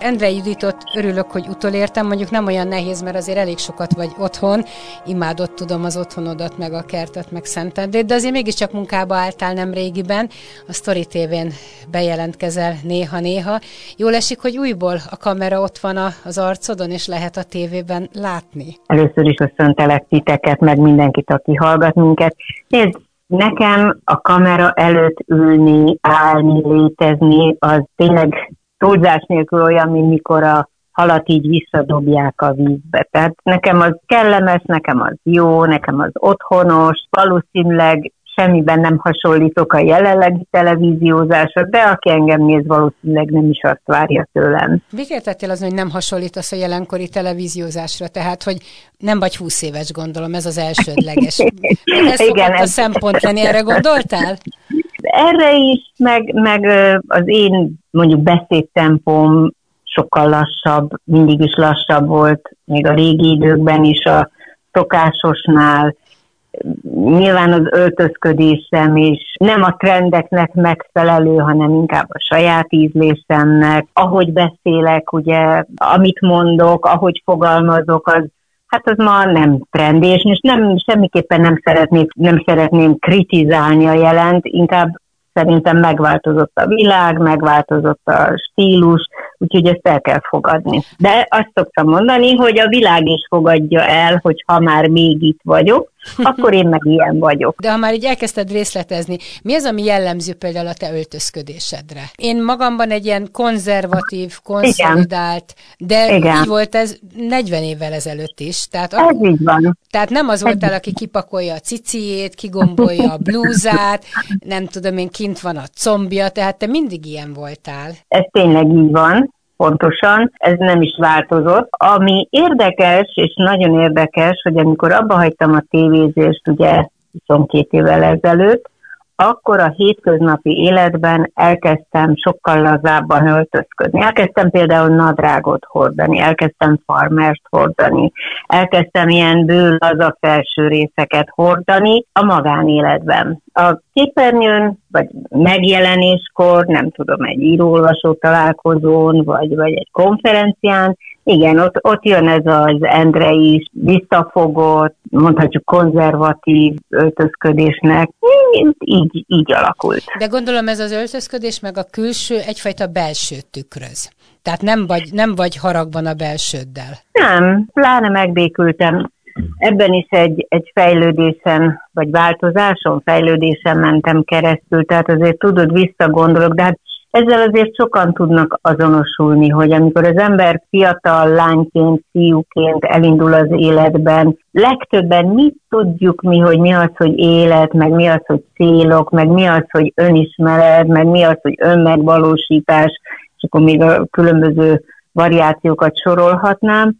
Endre Juditot örülök, hogy utolértem, mondjuk nem olyan nehéz, mert azért elég sokat vagy otthon, imádott tudom az otthonodat, meg a kertet, meg Szentendét, de azért mégiscsak munkába álltál nem régiben, a Story TV-n bejelentkezel néha-néha. Jól esik, hogy újból a kamera ott van az arcodon, és lehet a tévében látni? Először is köszöntelek titeket, meg mindenkit, aki hallgat minket. Nézd, nekem a kamera előtt ülni, állni, létezni, az tényleg túlzás nélkül olyan, mint mikor a halat így visszadobják a vízbe. Tehát nekem az kellemes, nekem az jó, nekem az otthonos, valószínűleg semmiben nem hasonlítok a jelenlegi televíziózásra, de aki engem néz, valószínűleg nem is azt várja tőlem. Mit értettél az, hogy nem hasonlítasz a jelenkori televíziózásra? Tehát, hogy nem vagy húsz éves, gondolom, ez az elsődleges. Ez Igen, ez... a szempont lenni, erre gondoltál? Erre is, meg, meg az én mondjuk beszédtempóm sokkal lassabb, mindig is lassabb volt, még a régi időkben is a szokásosnál, nyilván az öltözködésem is nem a trendeknek megfelelő, hanem inkább a saját ízlésemnek. Ahogy beszélek, ugye, amit mondok, ahogy fogalmazok, az Hát az ma nem trendi, és most nem, semmiképpen nem, szeretnék, nem szeretném kritizálni a jelent, inkább szerintem megváltozott a világ, megváltozott a stílus, úgyhogy ezt el kell fogadni. De azt szoktam mondani, hogy a világ is fogadja el, hogy ha már még itt vagyok, akkor én meg ilyen vagyok. De ha már így elkezdted részletezni, mi az, ami jellemző például a te öltözködésedre? Én magamban egy ilyen konzervatív, konszolidált, de Igen. így volt ez 40 évvel ezelőtt is. Tehát ez akkor, így van. Tehát nem az voltál, aki kipakolja a ciciét, kigombolja a blúzát, nem tudom én, kint van a combja, tehát te mindig ilyen voltál. Ez tényleg így van pontosan, ez nem is változott. Ami érdekes, és nagyon érdekes, hogy amikor abba hagytam a tévézést, ugye 22 évvel ezelőtt, akkor a hétköznapi életben elkezdtem sokkal lazábban öltözködni. Elkezdtem például nadrágot hordani, elkezdtem farmert hordani, elkezdtem ilyen bő laza felső részeket hordani a magánéletben. A képernyőn, vagy megjelenéskor, nem tudom, egy írólvasó találkozón, vagy, vagy egy konferencián, igen, ott, ott jön ez az Endre is, visszafogott, mondhatjuk konzervatív öltözködésnek, így, így alakult. De gondolom ez az öltözködés meg a külső egyfajta belső tükröz. Tehát nem vagy, nem vagy haragban a belsőddel. Nem, pláne megbékültem. Ebben is egy, egy fejlődésen, vagy változáson, fejlődésen mentem keresztül, tehát azért tudod, visszagondolok, de hát ezzel azért sokan tudnak azonosulni, hogy amikor az ember fiatal lányként, fiúként elindul az életben, legtöbben mit tudjuk mi, hogy mi az, hogy élet, meg mi az, hogy célok, meg mi az, hogy önismeret, meg mi az, hogy önmegvalósítás, és akkor még a különböző variációkat sorolhatnám.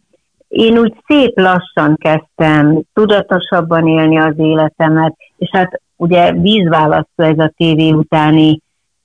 Én úgy szép lassan kezdtem tudatosabban élni az életemet, és hát ugye vízválasztó ez a tévé utáni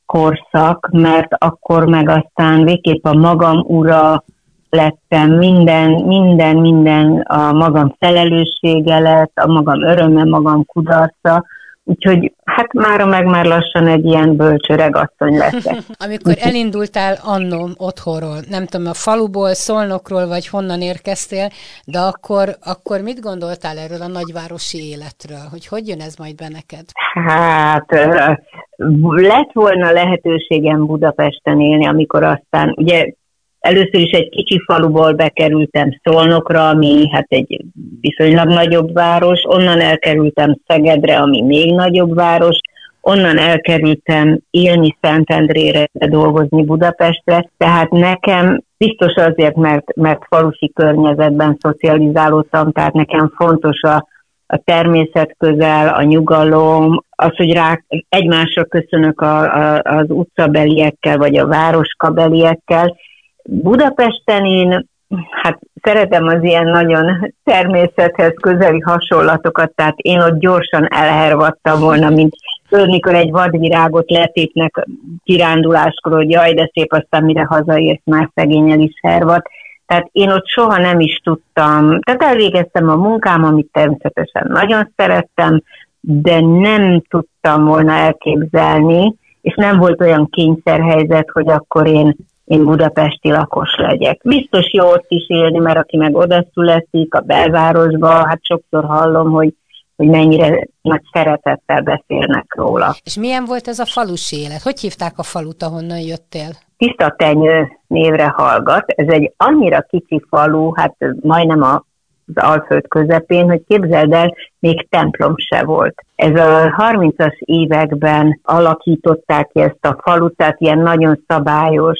korszak, mert akkor meg aztán végképp a magam ura lettem, minden, minden, minden a magam felelőssége lett, a magam öröme, magam kudarca, Úgyhogy hát mára meg már lassan egy ilyen bölcsöreg asszony leszek. Amikor elindultál annó otthonról, nem tudom, a faluból, Szolnokról, vagy honnan érkeztél, de akkor, akkor mit gondoltál erről a nagyvárosi életről? Hogy hogy jön ez majd be neked? Hát lett volna lehetőségem Budapesten élni, amikor aztán, ugye Először is egy kicsi faluból bekerültem Szolnokra, ami hát egy viszonylag nagyobb város, onnan elkerültem Szegedre, ami még nagyobb város, onnan elkerültem élni Szentendrére, dolgozni Budapestre, tehát nekem biztos azért, mert, mert falusi környezetben szocializálódtam, tehát nekem fontos a, a természet közel, a nyugalom, az, hogy rá egymásra köszönök a, a, az utcabeliekkel, vagy a városkabeliekkel, Budapesten én hát szeretem az ilyen nagyon természethez közeli hasonlatokat, tehát én ott gyorsan elhervadtam volna, mint mikor egy vadvirágot letépnek kiránduláskor, hogy jaj, de szép, aztán mire hazaért, már szegényel is hervat. Tehát én ott soha nem is tudtam, tehát elvégeztem a munkám, amit természetesen nagyon szerettem, de nem tudtam volna elképzelni, és nem volt olyan kényszerhelyzet, hogy akkor én, én budapesti lakos legyek. Biztos jó ott is élni, mert aki meg oda születik a belvárosba, hát sokszor hallom, hogy hogy mennyire nagy szeretettel beszélnek róla. És milyen volt ez a falusi élet? Hogy hívták a falut, ahonnan jöttél? Tiszta Tenyő névre hallgat. Ez egy annyira kicsi falu, hát majdnem a az Alföld közepén, hogy képzeld el, még templom se volt. Ez a 30-as években alakították ki ezt a falut, tehát ilyen nagyon szabályos,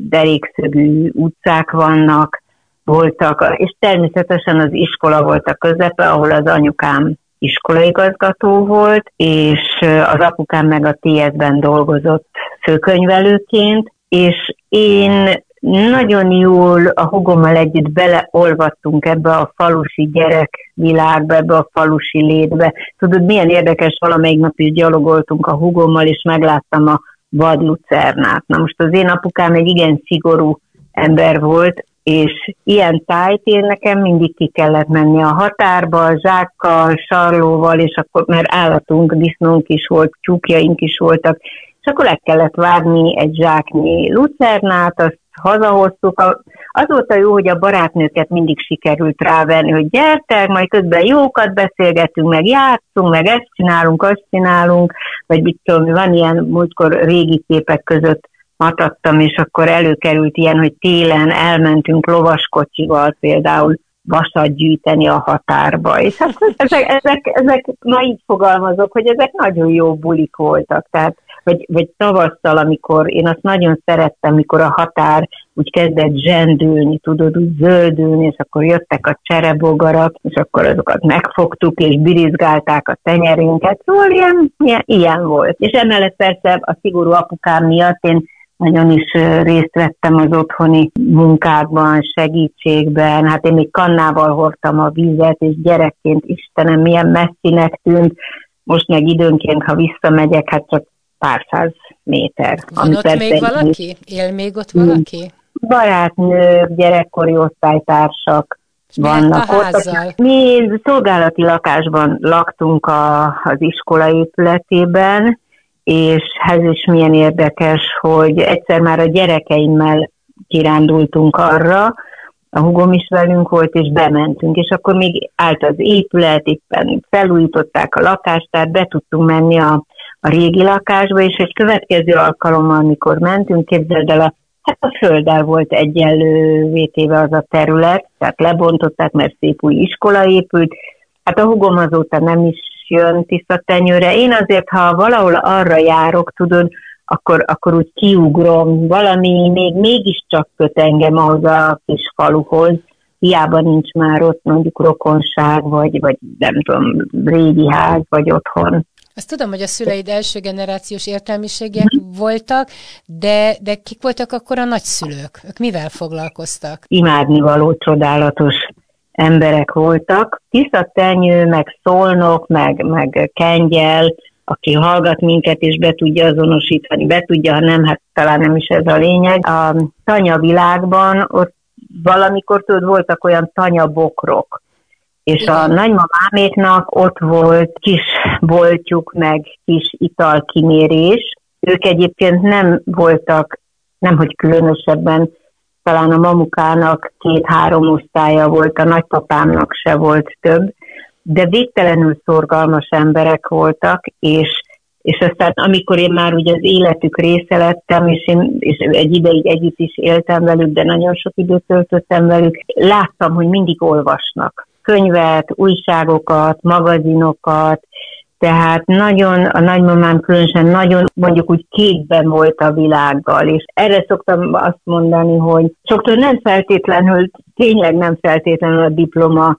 derékszögű utcák vannak, voltak, és természetesen az iskola volt a közepe, ahol az anyukám iskolaigazgató volt, és az apukám meg a TS-ben dolgozott főkönyvelőként, és én nagyon jól a hugommal együtt beleolvadtunk ebbe a falusi gyerekvilágba, ebbe a falusi létbe. Tudod, milyen érdekes, valamelyik nap is gyalogoltunk a hugommal, és megláttam a vadlucernát. Na most az én apukám egy igen szigorú ember volt, és ilyen tájt én nekem mindig ki kellett menni a határba, zsákkal, sarlóval, és akkor, mert állatunk, disznónk is volt, tyúkjaink is voltak, és akkor le kellett várni egy zsáknyi lucernát, azt hazahoztuk. Az volt a jó, hogy a barátnőket mindig sikerült rávenni, hogy gyertek, majd közben jókat beszélgetünk, meg játszunk, meg ezt csinálunk, azt csinálunk, vagy mit tudom, van ilyen múltkor régi képek között matadtam, és akkor előkerült ilyen, hogy télen elmentünk lovaskocsival például vasat gyűjteni a határba. És hát ezek, ezek, ezek, ma így fogalmazok, hogy ezek nagyon jó bulik voltak. Tehát, vagy, vagy tavasszal, amikor én azt nagyon szerettem, mikor a határ úgy kezdett zsendülni, tudod, úgy zöldülni, és akkor jöttek a cserebogarak, és akkor azokat megfogtuk, és birizgálták a tenyerünket. Szóval ilyen, ilyen, ilyen volt. És emellett persze a szigorú apukám miatt én nagyon is részt vettem az otthoni munkákban, segítségben. Hát én még kannával hordtam a vizet, és gyerekként Istenem, milyen messzinek tűnt. Most meg időnként, ha visszamegyek, hát csak pár száz méter. Van ott még valaki? Él még ott valaki? Barátnők, gyerekkori osztálytársak vannak ott. Mi szolgálati lakásban laktunk a, az iskola épületében, és ez is milyen érdekes, hogy egyszer már a gyerekeimmel kirándultunk arra, a hugom is velünk volt, és bementünk, és akkor még állt az épület, éppen felújították a lakást, tehát be tudtunk menni a, a régi lakásba, és egy következő alkalommal, amikor mentünk, képzeld el, a, hát a földdel volt egyenlővé téve az a terület, tehát lebontották, mert szép új iskola épült, hát a hugom azóta nem is jön tiszta tenyőre. Én azért, ha valahol arra járok, tudod, akkor, akkor úgy kiugrom, valami még mégiscsak köt engem ahhoz a kis faluhoz, hiába nincs már ott mondjuk rokonság, vagy, vagy nem tudom, régi ház, vagy otthon. Azt tudom, hogy a szüleid első generációs értelmiségiek voltak, de, de kik voltak akkor a nagyszülők? Ők mivel foglalkoztak? Imádnivaló, csodálatos emberek voltak. Tiszta tenyő, meg szolnok, meg, meg kengyel, aki hallgat minket és be tudja azonosítani, be tudja, ha nem, hát talán nem is ez a lényeg. A tanya világban ott valamikor tudod, voltak olyan tanyabokrok, és a nagymamáméknak ott volt kis boltjuk, meg kis italkimérés. Ők egyébként nem voltak, nemhogy különösebben talán a mamukának két-három osztálya volt, a nagypapámnak se volt több, de végtelenül szorgalmas emberek voltak, és, és aztán amikor én már ugye az életük része lettem, és én és egy ideig együtt is éltem velük, de nagyon sok időt töltöttem velük, láttam, hogy mindig olvasnak könyvet, újságokat, magazinokat, tehát nagyon, a nagymamám különösen nagyon mondjuk úgy képben volt a világgal, és erre szoktam azt mondani, hogy sokszor nem feltétlenül, tényleg nem feltétlenül a diploma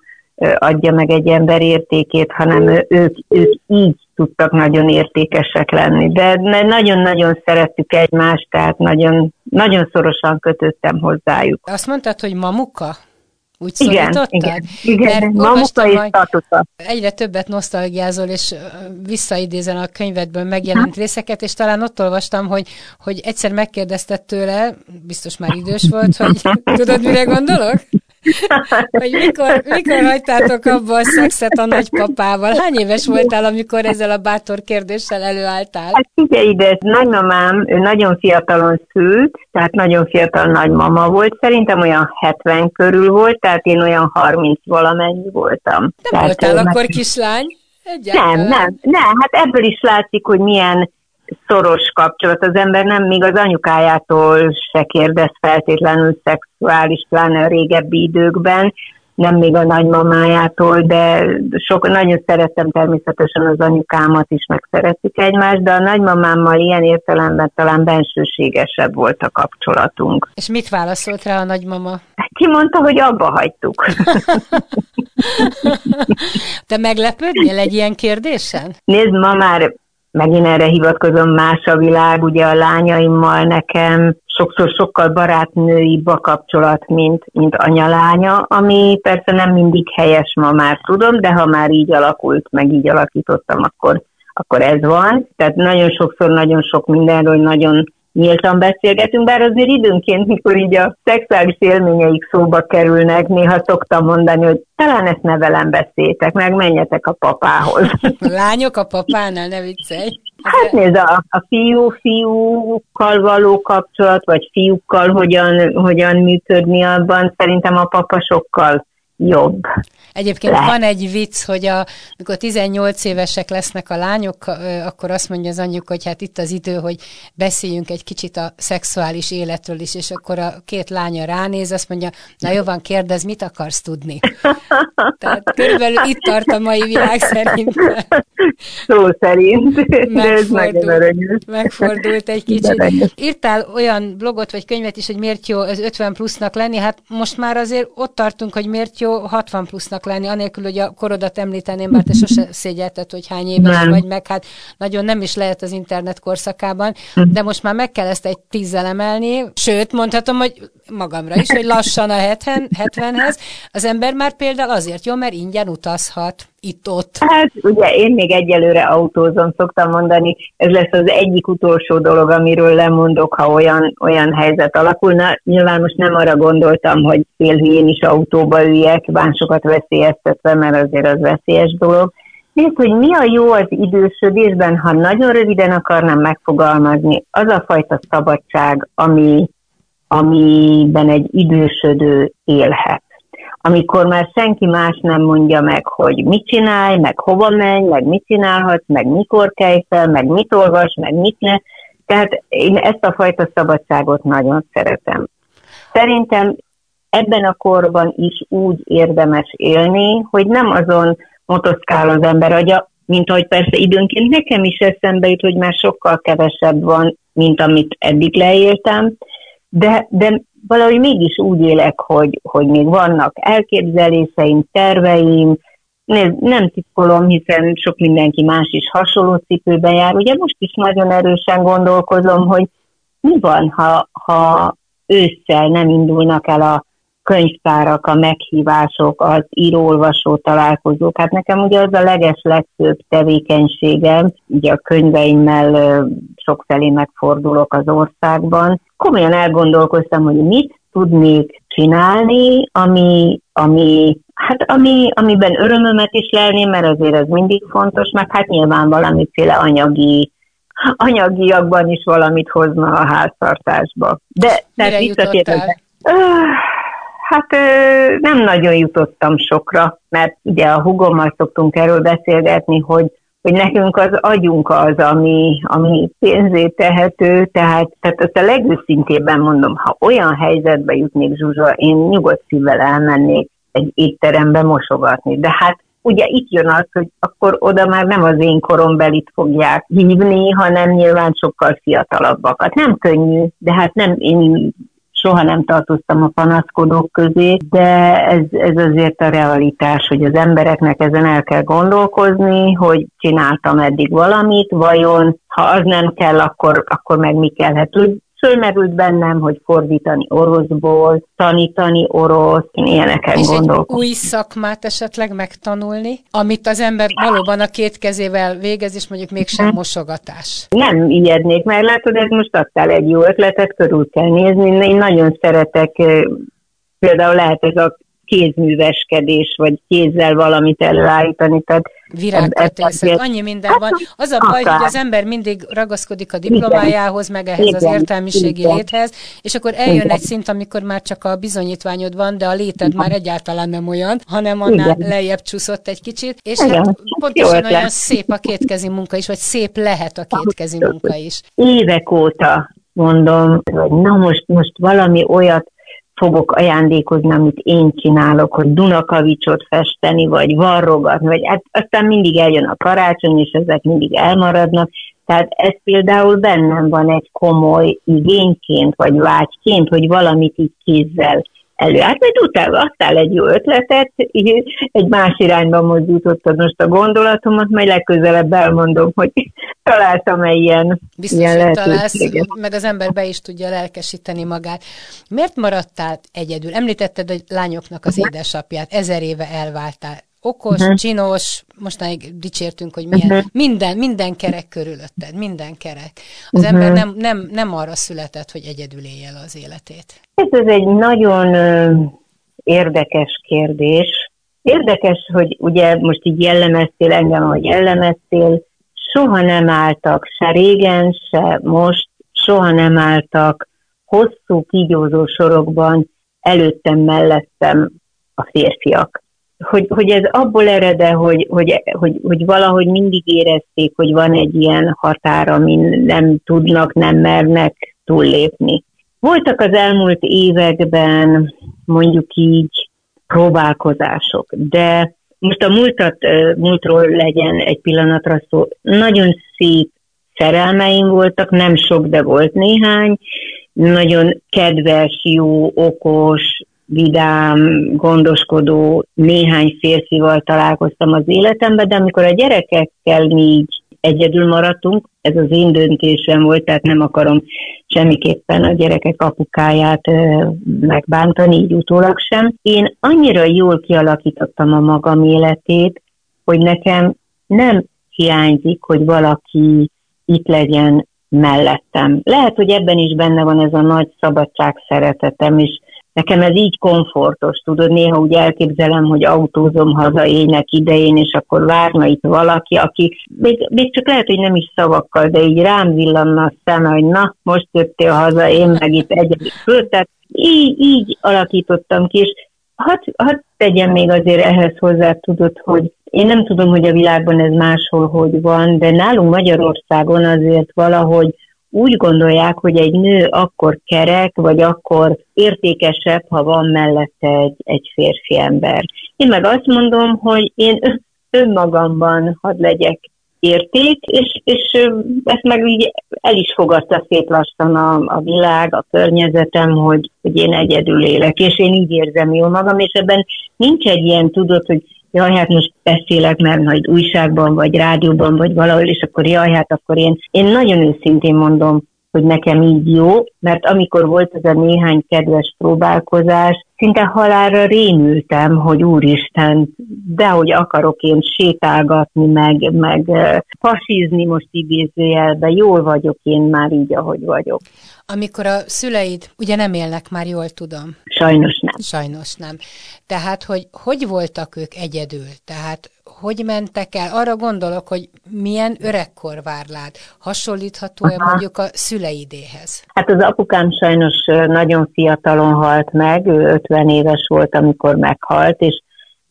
adja meg egy ember értékét, hanem ők, ők így tudtak nagyon értékesek lenni. De nagyon-nagyon szerettük egymást, tehát nagyon, nagyon szorosan kötöttem hozzájuk. Azt mondtad, hogy mamuka? Úgy szólítottad? Igen, igen. Mert mamuka és. Egyre többet nosztalgiázol, és visszaidézen a könyvedből megjelent ha? részeket, és talán ott olvastam, hogy, hogy egyszer megkérdezted tőle, biztos már idős volt, hogy tudod, mire gondolok? Hogy mikor, mikor hagytátok abba a szexet a nagypapával? Hány éves voltál, amikor ezzel a bátor kérdéssel előálltál? Hát figyelj ide, nagymamám, ő nagyon fiatalon szült, tehát nagyon fiatal nagymama volt, szerintem olyan 70 körül volt, tehát én olyan 30 valamennyi voltam. Nem tehát voltál akkor meg... kislány? Egyáltalán. Nem, nem, nem, hát ebből is látszik, hogy milyen szoros kapcsolat. Az ember nem még az anyukájától se kérdez feltétlenül szexuális, pláne a régebbi időkben, nem még a nagymamájától, de sok, nagyon szerettem természetesen az anyukámat is, meg szeretik egymást, de a nagymamámmal ilyen értelemben talán bensőségesebb volt a kapcsolatunk. És mit válaszolt rá a nagymama? Ki mondta, hogy abba hagytuk. Te meglepődnél egy ilyen kérdésen? Nézd, ma már megint erre hivatkozom, más a világ, ugye a lányaimmal nekem sokszor sokkal barátnőibb a kapcsolat, mint, mint anyalánya, ami persze nem mindig helyes, ma már tudom, de ha már így alakult, meg így alakítottam, akkor, akkor ez van. Tehát nagyon sokszor nagyon sok mindenről nagyon nyíltan beszélgetünk, bár azért időnként, mikor így a szexuális élményeik szóba kerülnek, néha szoktam mondani, hogy talán ezt ne velem beszéltek, meg menjetek a papához. Lányok a papánál, ne viccelj. Hát nézd, a, a fiú-fiúkkal való kapcsolat, vagy fiúkkal hogyan, hogyan működni abban, szerintem a papa sokkal jobb. Egyébként Le. van egy vicc, hogy a, amikor 18 évesek lesznek a lányok, akkor azt mondja az anyjuk, hogy hát itt az idő, hogy beszéljünk egy kicsit a szexuális életről is, és akkor a két lánya ránéz, azt mondja, na jó van, kérdez, mit akarsz tudni? Tehát körülbelül itt tart a mai világ szerint. Szó szerint. Megfordult, megfordult egy kicsit. Írtál olyan blogot vagy könyvet is, hogy miért jó az 50 plusznak lenni, hát most már azért ott tartunk, hogy miért jó 60 plusznak lenni, anélkül, hogy a korodat említeném, bár te sose szégyelted, hogy hány éves nem. vagy, meg hát nagyon nem is lehet az internet korszakában, hm. de most már meg kell ezt egy tízzel emelni, sőt, mondhatom, hogy magamra is, hogy lassan a 70, 70-hez, az ember már például azért jó, mert ingyen utazhat itt-ott. Hát ugye én még egyelőre autózom, szoktam mondani, ez lesz az egyik utolsó dolog, amiről lemondok, ha olyan, olyan helyzet alakulna. Nyilván most nem arra gondoltam, hogy félhülyén is autóba üljek, másokat veszélyeztetve, mert azért az veszélyes dolog. Nézd, hogy mi a jó az idősödésben, ha nagyon röviden akarnám megfogalmazni, az a fajta szabadság, ami, amiben egy idősödő élhet amikor már senki más nem mondja meg, hogy mit csinálj, meg hova menj, meg mit csinálhatsz, meg mikor kelj fel, meg mit olvas, meg mit ne. Tehát én ezt a fajta szabadságot nagyon szeretem. Szerintem ebben a korban is úgy érdemes élni, hogy nem azon motoszkál az ember agya, mint ahogy persze időnként nekem is eszembe jut, hogy már sokkal kevesebb van, mint amit eddig leéltem, de, de valahogy mégis úgy élek, hogy, hogy még vannak elképzeléseim, terveim, nem titkolom, hiszen sok mindenki más is hasonló cipőben jár. Ugye most is nagyon erősen gondolkozom, hogy mi van, ha, ha ősszel nem indulnak el a könyvtárak, a meghívások, az író-olvasó találkozók. Hát nekem ugye az a leges legfőbb tevékenységem, ugye a könyveimmel sokfelé megfordulok az országban. Komolyan elgondolkoztam, hogy mit tudnék csinálni, ami, ami Hát ami, amiben örömömet is lelném, mert azért ez mindig fontos, meg hát nyilván valamiféle anyagi, anyagiakban is valamit hozna a háztartásba. De Mire jutottál? Hát nem nagyon jutottam sokra, mert ugye a hugommal szoktunk erről beszélgetni, hogy, hogy nekünk az agyunk az, ami, ami pénzé tehető, tehát, tehát azt a legőszintébben mondom, ha olyan helyzetbe jutnék Zsuzsa, én nyugodt szívvel elmennék egy étterembe mosogatni, de hát ugye itt jön az, hogy akkor oda már nem az én korombelit fogják hívni, hanem nyilván sokkal fiatalabbakat. Nem könnyű, de hát nem én soha nem tartoztam a panaszkodók közé, de ez, ez azért a realitás, hogy az embereknek ezen el kell gondolkozni, hogy csináltam eddig valamit, vajon ha az nem kell, akkor, akkor meg mi kellhet. Fölmerült bennem, hogy fordítani oroszból, tanítani orosz, ilyeneken És gondolkodom. új szakmát esetleg megtanulni, amit az ember valóban a két kezével végez, és mondjuk mégsem mosogatás. Nem ijednék, mert látod, ez most adtál egy jó ötletet, körül kell nézni. Én nagyon szeretek, például lehet ez a kézműveskedés, vagy kézzel valamit előállítani. Tehát Virágkötészet, annyi minden van. Az a baj, hogy az ember mindig ragaszkodik a diplomájához, meg ehhez az értelmiségi léthez, és akkor eljön egy szint, amikor már csak a bizonyítványod van, de a léted már egyáltalán nem olyan, hanem annál lejjebb csúszott egy kicsit, és hát pontosan olyan szép a kétkezi munka is, vagy szép lehet a kétkezi munka is. Évek óta mondom, hogy na most, most valami olyat fogok ajándékozni, amit én csinálok, hogy Dunakavicsot festeni, vagy varrogatni, vagy hát aztán mindig eljön a karácsony, és ezek mindig elmaradnak. Tehát ez például bennem van egy komoly igényként, vagy vágyként, hogy valamit így kézzel elő. Hát majd utána adtál egy jó ötletet, egy más irányba mozdítottad most a gondolatomat, majd legközelebb elmondom, hogy találtam-e ilyen, Biztos, ilyen hogy találsz, meg az ember be is tudja lelkesíteni magát. Miért maradtál egyedül? Említetted, hogy lányoknak az édesapját, ezer éve elváltál okos, uh-huh. csinos, mostanáig dicsértünk, hogy milyen, uh-huh. minden, minden kerek körülötted, minden kerek. Az uh-huh. ember nem, nem, nem arra született, hogy egyedül élje az életét. Ez, ez egy nagyon ö, érdekes kérdés. Érdekes, hogy ugye most így jellemeztél engem, hogy jellemeztél, soha nem álltak, se régen, se most, soha nem álltak hosszú kígyózó sorokban előttem, mellettem a férfiak hogy, hogy ez abból erede, hogy, hogy, hogy, hogy valahogy mindig érezték, hogy van egy ilyen határ, amin nem tudnak, nem mernek túllépni. Voltak az elmúlt években mondjuk így próbálkozások, de most a múltat, múltról legyen egy pillanatra szó. Nagyon szép szerelmeim voltak, nem sok, de volt néhány. Nagyon kedves, jó, okos, vidám, gondoskodó néhány férfival találkoztam az életemben, de amikor a gyerekekkel mi így egyedül maradtunk, ez az én döntésem volt, tehát nem akarom semmiképpen a gyerekek apukáját megbántani, így utólag sem. Én annyira jól kialakítottam a magam életét, hogy nekem nem hiányzik, hogy valaki itt legyen mellettem. Lehet, hogy ebben is benne van ez a nagy szabadság szeretetem, és Nekem ez így komfortos, tudod, néha úgy elképzelem, hogy autózom haza ének idején, és akkor várna itt valaki, aki még, még csak lehet, hogy nem is szavakkal, de így rám villanna a szeme, hogy na, most jöttél haza, én meg itt egyedül föl. Tehát így, így alakítottam ki, és hadd had tegyem még azért ehhez hozzá, tudod, hogy én nem tudom, hogy a világban ez máshol hogy van, de nálunk Magyarországon azért valahogy úgy gondolják, hogy egy nő akkor kerek, vagy akkor értékesebb, ha van mellette egy, egy férfi ember. Én meg azt mondom, hogy én önmagamban hadd legyek érték, és, és ezt meg így el is fogadta szét lassan a, a világ, a környezetem, hogy, hogy én egyedül élek, és én így érzem jól magam, és ebben nincs egy ilyen, tudod, hogy jaj, hát most beszélek, mert majd újságban, vagy rádióban, vagy valahol, és akkor jaj, hát akkor én, én nagyon őszintén mondom, hogy nekem így jó, mert amikor volt ez a néhány kedves próbálkozás, szinte halálra rémültem, hogy úristen, de hogy akarok én sétálgatni, meg, meg fasizni most idézőjelben, jól vagyok én már így, ahogy vagyok. Amikor a szüleid ugye nem élnek már, jól tudom. Sajnos nem. Sajnos nem. Tehát, hogy hogy voltak ők egyedül? Tehát hogy mentek el? Arra gondolok, hogy milyen öregkor vár rád. Hasonlítható-e mondjuk a szüleidéhez? Hát az apukám sajnos nagyon fiatalon halt meg, ő 50 éves volt, amikor meghalt, és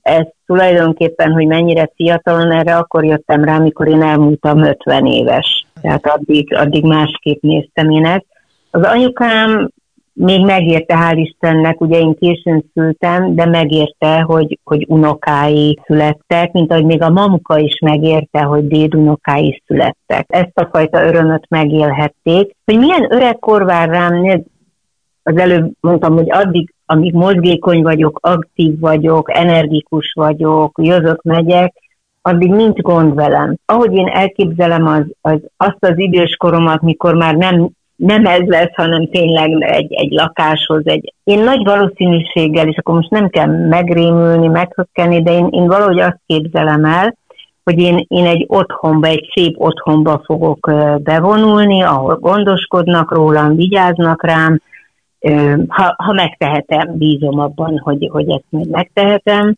ez tulajdonképpen, hogy mennyire fiatalon, erre akkor jöttem rá, amikor én elmúltam 50 éves. Tehát addig, addig másképp néztem én ezt. Az anyukám még megérte, hál' Istennek, ugye én későn szültem, de megérte, hogy, hogy unokái születtek, mint ahogy még a mamuka is megérte, hogy dédunokái születtek. Ezt a fajta örömöt megélhették. Hogy milyen öregkor vár rám, az előbb mondtam, hogy addig, amíg mozgékony vagyok, aktív vagyok, energikus vagyok, jövök, megyek, addig nincs gond velem. Ahogy én elképzelem az, az, azt az időskoromat, mikor már nem nem ez lesz, hanem tényleg egy, egy lakáshoz, egy... Én nagy valószínűséggel, és akkor most nem kell megrémülni, meghökkenni, de én, én valahogy azt képzelem el, hogy én, én egy otthonba, egy szép otthonba fogok bevonulni, ahol gondoskodnak rólam, vigyáznak rám, ha, ha megtehetem, bízom abban, hogy, hogy ezt még megtehetem.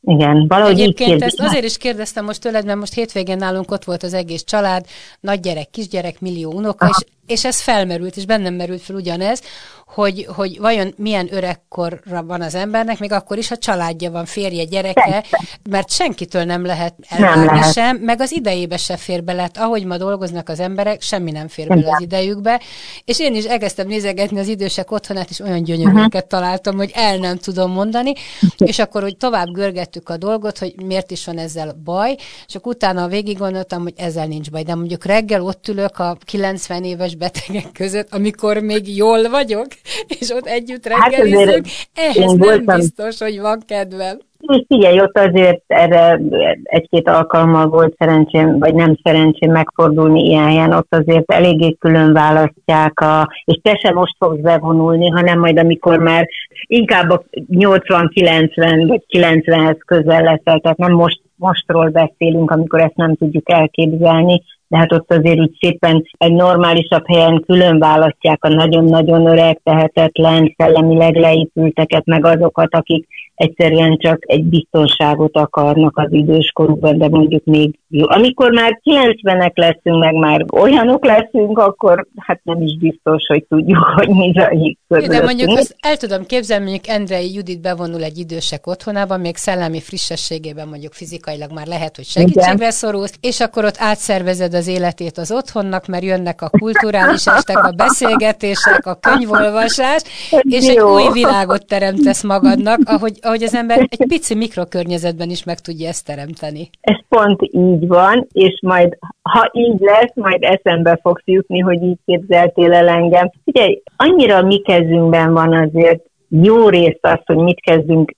Igen, valahogy Egyébként ezt azért is kérdeztem most tőled, mert most hétvégén nálunk ott volt az egész család, nagy gyerek, kisgyerek, millió unoka, és, és ez felmerült, és bennem merült fel ugyanez, hogy, hogy vajon milyen öregkorra van az embernek, még akkor is, ha családja van, férje, gyereke, mert senkitől nem lehet elvárni sem, meg az idejébe se fér bele. Ahogy ma dolgoznak az emberek, semmi nem fér bele az idejükbe. És én is elkezdtem nézegetni az idősek otthonát, és olyan gyönyörűeket uh-huh. találtam, hogy el nem tudom mondani, és akkor, hogy tovább görgettük a dolgot, hogy miért is van ezzel baj, akkor utána végig gondoltam, hogy ezzel nincs baj. De mondjuk reggel ott ülök a 90 éves betegek között, amikor még jól vagyok, és ott együtt reggelizünk, hát ehhez nem voltam... biztos, hogy van kedvem. És figyelj, ott azért erre egy-két alkalommal volt szerencsém, vagy nem szerencsém megfordulni ilyen helyen, ott azért eléggé külön választják, a, és te sem most fogsz bevonulni, hanem majd amikor már inkább a 80-90 vagy 90-hez közel leszel, tehát nem most, mostról beszélünk, amikor ezt nem tudjuk elképzelni, de hát ott azért úgy szépen egy normálisabb helyen külön választják a nagyon-nagyon öreg, tehetetlen, szellemileg leépülteket, meg azokat, akik egyszerűen csak egy biztonságot akarnak az időskorukban, de mondjuk még. Amikor már 90-ek leszünk, meg már olyanok leszünk, akkor hát nem is biztos, hogy tudjuk, hogy mi zajlik De mondjuk azt el tudom képzelni, mondjuk Endrei Judit bevonul egy idősek otthonába, még szellemi frissességében mondjuk fizikailag már lehet, hogy segítségre szorulsz, és akkor ott átszervezed az életét az otthonnak, mert jönnek a kulturális estek, a beszélgetések, a könyvolvasás, és egy új világot teremtesz magadnak, ahogy, ahogy az ember egy pici mikrokörnyezetben is meg tudja ezt teremteni. Ez pont így van, és majd, ha így lesz, majd eszembe fogsz jutni, hogy így képzeltél el engem. Ugye, annyira mi kezünkben van azért jó részt az, hogy mit kezdünk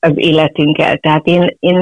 az életünkkel. Tehát én, én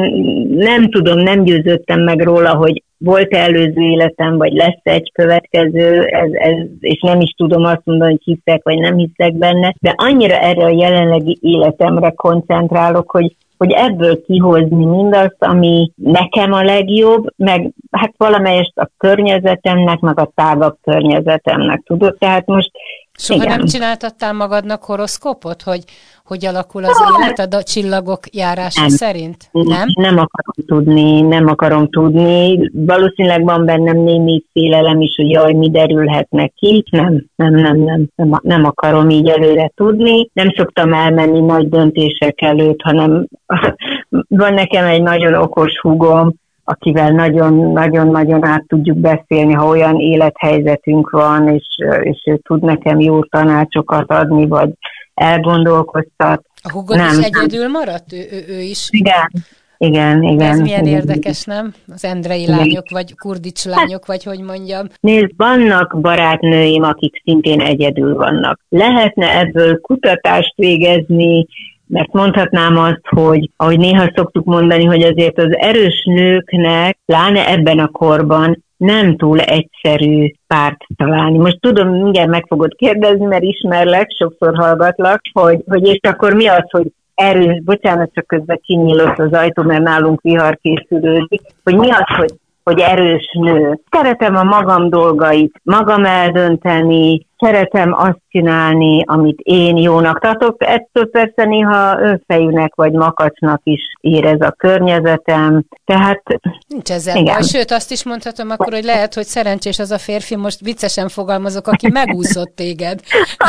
nem tudom, nem győződtem meg róla, hogy volt előző életem, vagy lesz egy következő, ez, ez, és nem is tudom azt mondani, hogy hiszek, vagy nem hiszek benne, de annyira erre a jelenlegi életemre koncentrálok, hogy hogy ebből kihozni mindazt, ami nekem a legjobb, meg hát valamelyest a környezetemnek, meg a tágabb környezetemnek, tudod? Tehát most Soha igen. nem csináltattál magadnak horoszkópot, hogy hogy alakul az életed a csillagok járása nem. szerint? Nem? Nem akarom tudni, nem akarom tudni. Valószínűleg van bennem némi félelem is, hogy jaj, mi derülhetnek ki. Nem, nem, nem, nem, nem, nem akarom így előre tudni. Nem szoktam elmenni nagy döntések előtt, hanem van nekem egy nagyon okos húgom, akivel nagyon-nagyon-nagyon át tudjuk beszélni, ha olyan élethelyzetünk van, és, és ő tud nekem jó tanácsokat adni, vagy elgondolkoztat. A hugod nem, is egyedül maradt? Ő, ő, ő is? Igen, igen, igen. Ez milyen igen. érdekes, nem? Az endrei igen. lányok, vagy kurdics lányok, vagy hogy mondjam. Nézd, vannak barátnőim, akik szintén egyedül vannak. Lehetne ebből kutatást végezni, mert mondhatnám azt, hogy ahogy néha szoktuk mondani, hogy azért az erős nőknek, pláne ebben a korban nem túl egyszerű párt találni. Most tudom, mindjárt meg fogod kérdezni, mert ismerlek, sokszor hallgatlak, hogy, hogy és akkor mi az, hogy erős, bocsánat, csak közben kinyílott az ajtó, mert nálunk vihar készülődik, hogy mi az, hogy hogy erős nő. Szeretem a magam dolgait, magam eldönteni, szeretem azt csinálni, amit én jónak tartok. Ettől persze néha önfejűnek vagy makacsnak is érez a környezetem. Tehát Nincs ezzel igen. baj. Sőt, azt is mondhatom akkor, hogy lehet, hogy szerencsés az a férfi, most viccesen fogalmazok, aki megúszott téged.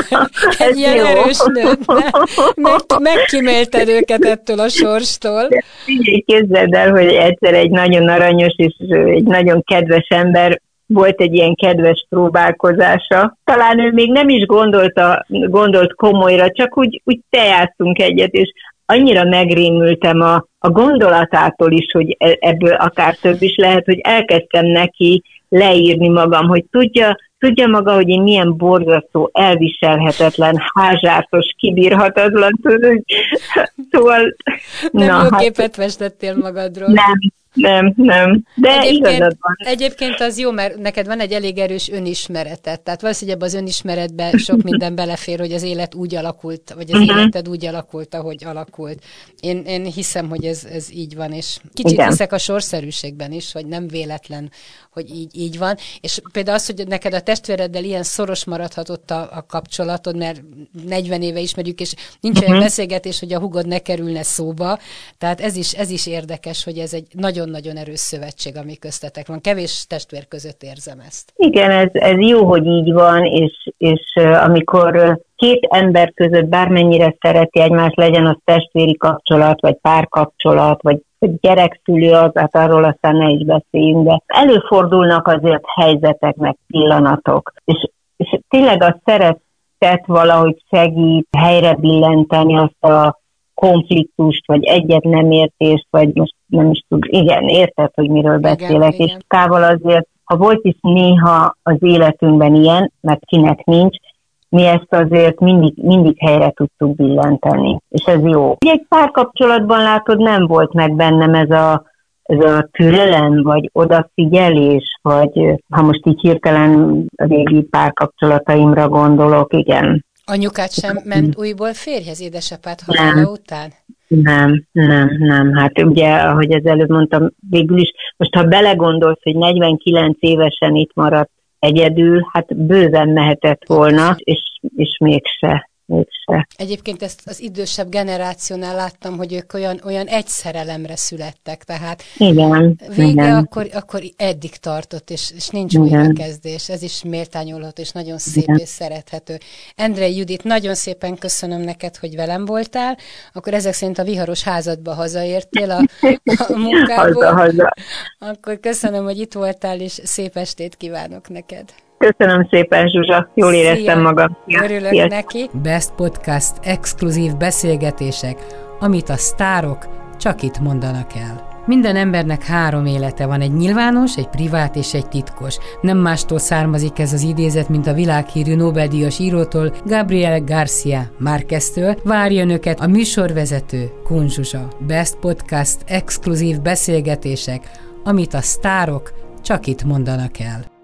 Egy ilyen jó. erős nőt. Meg, megkímélted őket ettől a sorstól. Képzeld el, hogy egyszer egy nagyon aranyos és egy nagyon kedves ember volt egy ilyen kedves próbálkozása. Talán ő még nem is gondolta, gondolt komolyra, csak úgy, úgy tejáztunk egyet, és annyira megrémültem a, a gondolatától is, hogy e, ebből akár több is lehet, hogy elkezdtem neki leírni magam, hogy tudja, tudja maga, hogy én milyen borzasztó, elviselhetetlen, házsártos, kibírhatatlan, tudod, szóval... Nem na, jó hát, képet festettél magadról. Nem, Nem, nem. De egyébként, van. Egyébként az jó, mert neked van egy elég erős önismeretet. Tehát valószínűleg az önismeretben sok minden belefér, hogy az élet úgy alakult, vagy az uh-huh. életed úgy alakult, ahogy alakult. Én, én hiszem, hogy ez, ez így van, és kicsit Igen. hiszek a sorszerűségben is, hogy nem véletlen, hogy így, így van. És például az, hogy neked a testvéreddel ilyen szoros maradhatott a, a kapcsolatod, mert 40 éve ismerjük, és nincs uh-huh. olyan beszélgetés, hogy a hugod ne kerülne szóba. Tehát ez is, ez is érdekes, hogy ez egy nagyon-nagyon erős szövetség, ami köztetek van. Kevés testvér között érzem ezt. Igen, ez, ez jó, hogy így van, és, és amikor két ember között bármennyire szereti egymást, legyen az testvéri kapcsolat, vagy párkapcsolat, vagy gyerekszülő az, hát arról aztán ne is beszéljünk, de előfordulnak azért helyzetek, meg pillanatok, és, és tényleg a szeretet valahogy segít helyre billenteni azt a konfliktust, vagy egyet nem értést, vagy most nem is tud, igen, érted, hogy miről beszélek, igen, és igen. távol azért, ha volt is néha az életünkben ilyen, mert kinek nincs, mi ezt azért mindig, mindig helyre tudtuk billenteni, és ez jó. Egy párkapcsolatban látod, nem volt meg bennem ez a, ez a türelem, vagy odafigyelés, vagy ha most így hirtelen a régi párkapcsolataimra gondolok, igen. Anyukát sem ment újból férjhez édesapád halála után? Nem, nem, nem. Hát ugye, ahogy az előbb mondtam, végül is, most ha belegondolsz, hogy 49 évesen itt maradt egyedül, hát bőven mehetett volna, és, és mégse mégse. Egyébként ezt az idősebb generációnál láttam, hogy ők olyan, olyan egy szerelemre születtek, tehát igen, vége igen. Akkor, akkor eddig tartott, és, és nincs újra kezdés. Ez is méltányolható, és nagyon szép igen. és szerethető. Endre Judit, nagyon szépen köszönöm neked, hogy velem voltál. Akkor ezek szerint a viharos házadba hazaértél a, a munkából. haza, haza. Akkor köszönöm, hogy itt voltál, és szép estét kívánok neked. Köszönöm szépen, Zsuzsa. Jól éreztem Szia. magam. Szia. Örülök Szia. neki. Best Podcast exkluzív beszélgetések, amit a sztárok csak itt mondanak el. Minden embernek három élete van, egy nyilvános, egy privát és egy titkos. Nem mástól származik ez az idézet, mint a világhírű Nobel-díjas írótól, Gabriel Garcia Márqueztől. Várja önöket a műsorvezető Kunzsuzsa. Best Podcast exkluzív beszélgetések, amit a sztárok csak itt mondanak el.